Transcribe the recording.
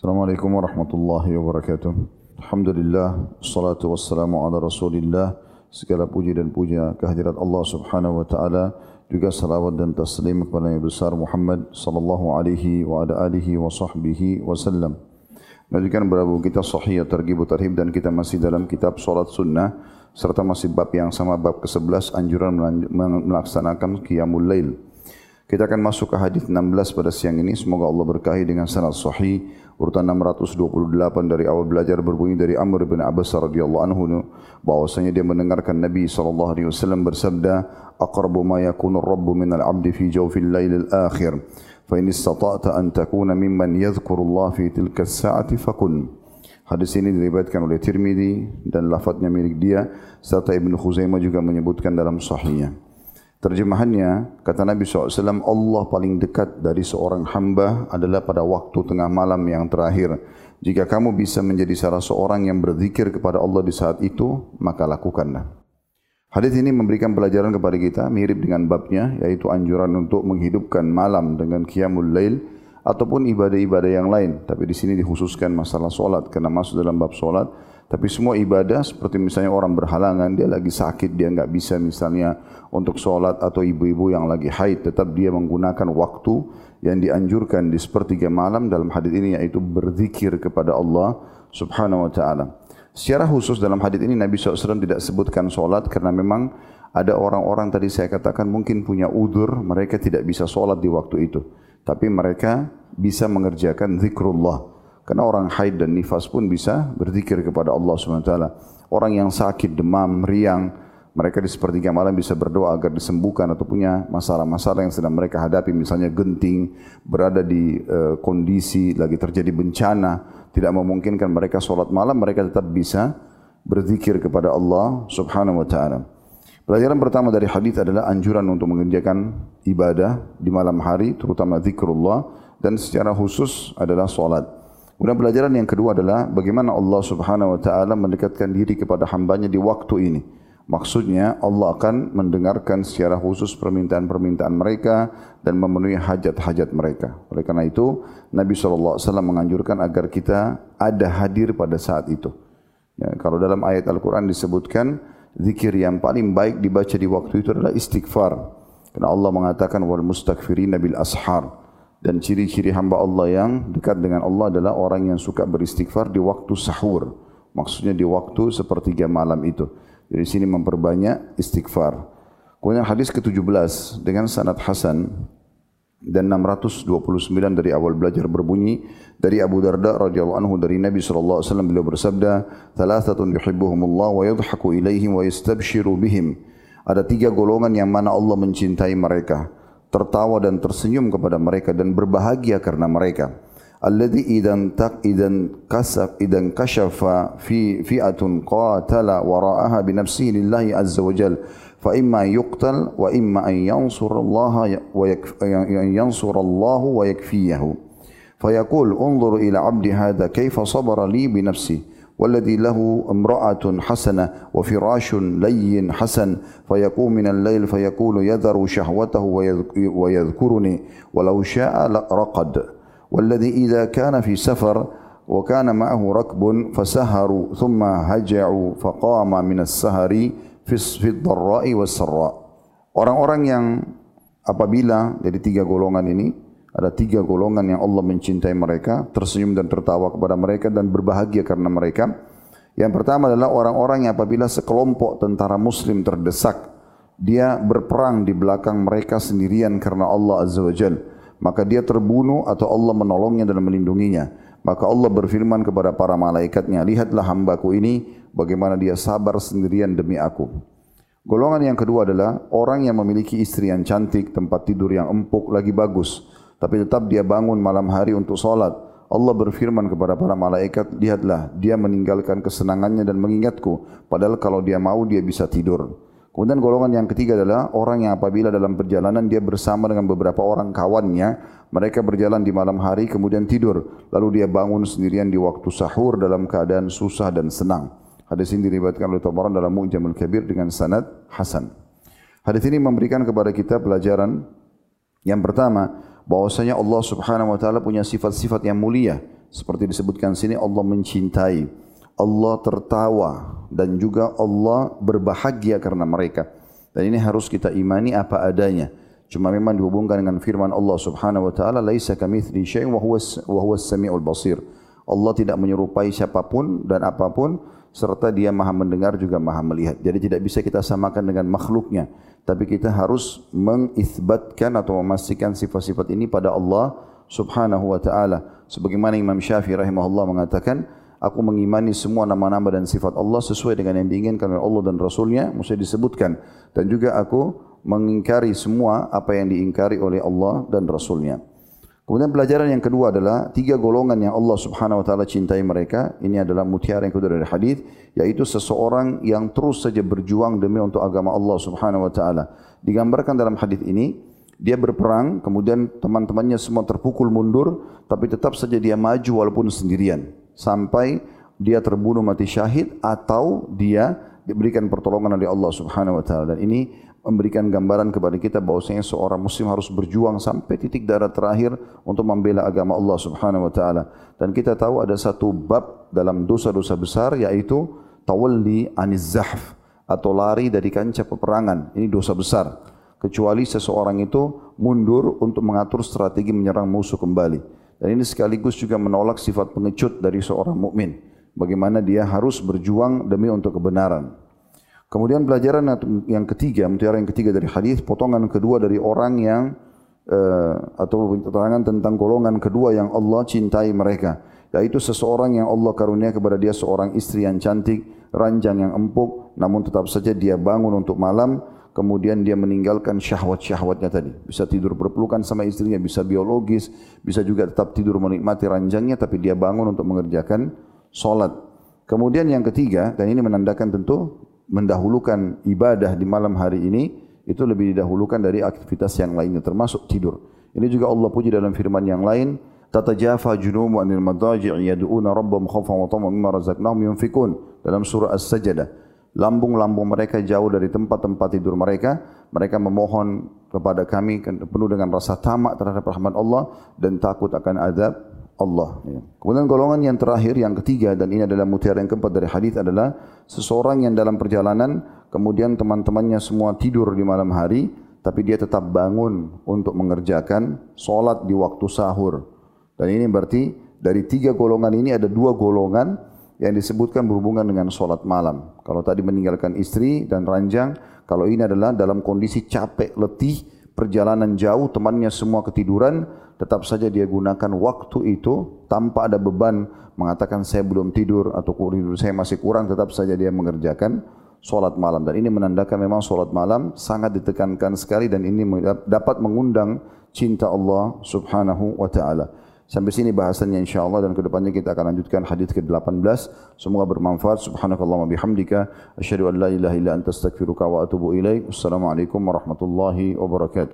Assalamualaikum warahmatullahi wabarakatuh. Alhamdulillah, salatu wassalamu ala rasulillah. Segala puji dan puja kehadirat Allah subhanahu wa ta'ala. Juga salawat dan taslim kepada Nabi besar Muhammad sallallahu alaihi wa ala alihi wa sahbihi wa sallam. Berabu kita sahih tergibu tarhib dan kita masih dalam kitab solat sunnah serta masih bab yang sama bab ke-11 anjuran melaksanakan qiyamul lail. Kita akan masuk ke hadis 16 pada siang ini. Semoga Allah berkahi dengan sanad sahih urutan 628 dari awal belajar berbunyi dari Amr bin Abbas radhiyallahu anhu bahwasanya dia mendengarkan Nabi sallallahu alaihi wasallam bersabda aqrabu ma yakunu ar-rabb min al-'abd fi jawfil lail al-akhir fa in istata'ta an takuna mimman yadhkuru Allah fi tilka as-sa'ati fakun Hadis ini diriwayatkan oleh Tirmidzi dan lafadznya milik dia serta Ibnu Khuzaimah juga menyebutkan dalam sahihnya. Terjemahannya, kata Nabi SAW, Allah paling dekat dari seorang hamba adalah pada waktu tengah malam yang terakhir. Jika kamu bisa menjadi salah seorang yang berzikir kepada Allah di saat itu, maka lakukanlah. Hadis ini memberikan pelajaran kepada kita mirip dengan babnya, yaitu anjuran untuk menghidupkan malam dengan qiyamul lail ataupun ibadah-ibadah yang lain. Tapi di sini dikhususkan masalah solat, karena masuk dalam bab solat. Tapi semua ibadah seperti misalnya orang berhalangan, dia lagi sakit, dia enggak bisa misalnya untuk solat atau ibu-ibu yang lagi haid, tetap dia menggunakan waktu yang dianjurkan di sepertiga malam dalam hadis ini yaitu berzikir kepada Allah subhanahu wa ta'ala. Secara khusus dalam hadis ini Nabi SAW tidak sebutkan solat karena memang ada orang-orang tadi saya katakan mungkin punya udur, mereka tidak bisa solat di waktu itu. Tapi mereka bisa mengerjakan zikrullah. Karena orang haid dan nifas pun bisa berzikir kepada Allah SWT. Orang yang sakit, demam, riang, mereka di sepertiga malam bisa berdoa agar disembuhkan atau punya masalah-masalah yang sedang mereka hadapi. Misalnya genting, berada di uh, kondisi lagi terjadi bencana, tidak memungkinkan mereka solat malam, mereka tetap bisa berzikir kepada Allah Subhanahu Wa Taala. Pelajaran pertama dari hadis adalah anjuran untuk mengerjakan ibadah di malam hari, terutama zikrullah dan secara khusus adalah solat. Kemudian pelajaran yang kedua adalah bagaimana Allah Subhanahu wa taala mendekatkan diri kepada hambanya di waktu ini. Maksudnya Allah akan mendengarkan secara khusus permintaan-permintaan mereka dan memenuhi hajat-hajat mereka. Oleh karena itu, Nabi SAW menganjurkan agar kita ada hadir pada saat itu. Ya, kalau dalam ayat Al-Quran disebutkan, zikir yang paling baik dibaca di waktu itu adalah istighfar. Karena Allah mengatakan, wal mustakfirina bil ashar. Dan ciri-ciri hamba Allah yang dekat dengan Allah adalah orang yang suka beristighfar di waktu sahur. Maksudnya di waktu sepertiga malam itu. Jadi sini memperbanyak istighfar. Kemudian hadis ke-17 dengan sanad Hasan dan 629 dari awal belajar berbunyi dari Abu Darda radhiyallahu anhu dari Nabi sallallahu alaihi wasallam beliau bersabda thalathatun yuhibbuhumullah wa yadhaku ilaihim wa yastabshiru bihim ada tiga golongan yang mana Allah mencintai mereka tertawa dan tersenyum kepada mereka dan berbahagia karena mereka. Alladhi idan tak idan kasaf idan kashafa fi fi'atun qatala wara'aha bi nafsihi lillahi azza wa jal. Fa imma yuqtal wa imma an yansur Allah wa yansur Allah wa yakfiyahu. Fa yaqul unzur ila 'abdi hadha kayfa sabara li والذي له امرأة حسنة وفراش لين حسن فيقوم من الليل فيقول يذر شهوته ويذكرني ولو شاء رقد والذي إذا كان في سفر وكان معه ركب فسهروا ثم هجعوا فقام من السهر في الضراء والسراء. Orang-orang yang apabila dari tiga golongan ini ada tiga golongan yang Allah mencintai mereka, tersenyum dan tertawa kepada mereka dan berbahagia karena mereka. Yang pertama adalah orang-orang yang apabila sekelompok tentara muslim terdesak, dia berperang di belakang mereka sendirian karena Allah Azza wa Jal. Maka dia terbunuh atau Allah menolongnya dan melindunginya. Maka Allah berfirman kepada para malaikatnya, lihatlah hambaku ini bagaimana dia sabar sendirian demi aku. Golongan yang kedua adalah orang yang memiliki istri yang cantik, tempat tidur yang empuk, lagi bagus tapi tetap dia bangun malam hari untuk solat. Allah berfirman kepada para malaikat, lihatlah dia meninggalkan kesenangannya dan mengingatku. Padahal kalau dia mau dia bisa tidur. Kemudian golongan yang ketiga adalah orang yang apabila dalam perjalanan dia bersama dengan beberapa orang kawannya, mereka berjalan di malam hari kemudian tidur. Lalu dia bangun sendirian di waktu sahur dalam keadaan susah dan senang. Hadis ini diriwayatkan oleh Tabaran dalam Mu'jamul Kabir dengan sanad Hasan. Hadis ini memberikan kepada kita pelajaran yang pertama, bahwasanya Allah Subhanahu wa taala punya sifat-sifat yang mulia seperti disebutkan sini Allah mencintai, Allah tertawa dan juga Allah berbahagia karena mereka. Dan ini harus kita imani apa adanya. Cuma memang dihubungkan dengan firman Allah Subhanahu wa taala, "Laisa kamitsli syai'un wa huwa wa huwa as-sami'ul basir." Allah tidak menyerupai siapapun dan apapun serta Dia Maha mendengar juga Maha melihat. Jadi tidak bisa kita samakan dengan makhluknya, tapi kita harus mengisbatkan atau memastikan sifat-sifat ini pada Allah Subhanahu wa taala. Sebagaimana Imam Syafi'i rahimahullah mengatakan, aku mengimani semua nama-nama dan sifat Allah sesuai dengan yang diinginkan oleh Allah dan Rasulnya, mesti disebutkan. Dan juga aku mengingkari semua apa yang diingkari oleh Allah dan Rasulnya. Kemudian pelajaran yang kedua adalah tiga golongan yang Allah Subhanahu Wa Taala cintai mereka. Ini adalah mutiara yang kedua dari hadis, yaitu seseorang yang terus saja berjuang demi untuk agama Allah Subhanahu Wa Taala. Digambarkan dalam hadis ini, dia berperang, kemudian teman-temannya semua terpukul mundur, tapi tetap saja dia maju walaupun sendirian, sampai dia terbunuh mati syahid atau dia diberikan pertolongan oleh Allah Subhanahu Wa Taala. Dan ini memberikan gambaran kepada kita bahwasanya seorang muslim harus berjuang sampai titik darah terakhir untuk membela agama Allah Subhanahu wa taala. Dan kita tahu ada satu bab dalam dosa-dosa besar yaitu tawalli aniz zahf atau lari dari kancah peperangan. Ini dosa besar. Kecuali seseorang itu mundur untuk mengatur strategi menyerang musuh kembali. Dan ini sekaligus juga menolak sifat pengecut dari seorang mukmin. Bagaimana dia harus berjuang demi untuk kebenaran. Kemudian pelajaran yang ketiga, mutiara yang ketiga dari hadis, potongan kedua dari orang yang uh, atau keterangan tentang golongan kedua yang Allah cintai mereka, yaitu seseorang yang Allah karunia kepada dia seorang istri yang cantik, ranjang yang empuk, namun tetap saja dia bangun untuk malam, kemudian dia meninggalkan syahwat-syahwatnya tadi. Bisa tidur berpelukan sama istrinya, bisa biologis, bisa juga tetap tidur menikmati ranjangnya, tapi dia bangun untuk mengerjakan solat. Kemudian yang ketiga, dan ini menandakan tentu mendahulukan ibadah di malam hari ini itu lebih didahulukan dari aktivitas yang lainnya termasuk tidur. Ini juga Allah puji dalam firman yang lain, tatajafa junubu anil madaji' yad'una rabbahum khaufan wa tama'an mimma razaqnahum yunfikun dalam surah As-Sajdah. Lambung-lambung mereka jauh dari tempat-tempat tidur mereka, mereka memohon kepada kami penuh dengan rasa tamak terhadap rahmat Allah dan takut akan azab Allah. Ya. Kemudian golongan yang terakhir, yang ketiga dan ini adalah mutiara yang keempat dari hadis adalah seseorang yang dalam perjalanan kemudian teman-temannya semua tidur di malam hari tapi dia tetap bangun untuk mengerjakan solat di waktu sahur. Dan ini berarti dari tiga golongan ini ada dua golongan yang disebutkan berhubungan dengan solat malam. Kalau tadi meninggalkan istri dan ranjang, kalau ini adalah dalam kondisi capek, letih, perjalanan jauh, temannya semua ketiduran, tetap saja dia gunakan waktu itu tanpa ada beban mengatakan saya belum tidur atau tidur saya masih kurang tetap saja dia mengerjakan solat malam dan ini menandakan memang solat malam sangat ditekankan sekali dan ini dapat mengundang cinta Allah Subhanahu wa taala. Sampai sini bahasannya insyaallah dan kedepannya kita akan lanjutkan hadis ke-18. Semoga bermanfaat. Subhanakallahumma bihamdika asyhadu an la ilaha illa anta astaghfiruka wa atubu ilaik. Wassalamualaikum warahmatullahi wabarakatuh.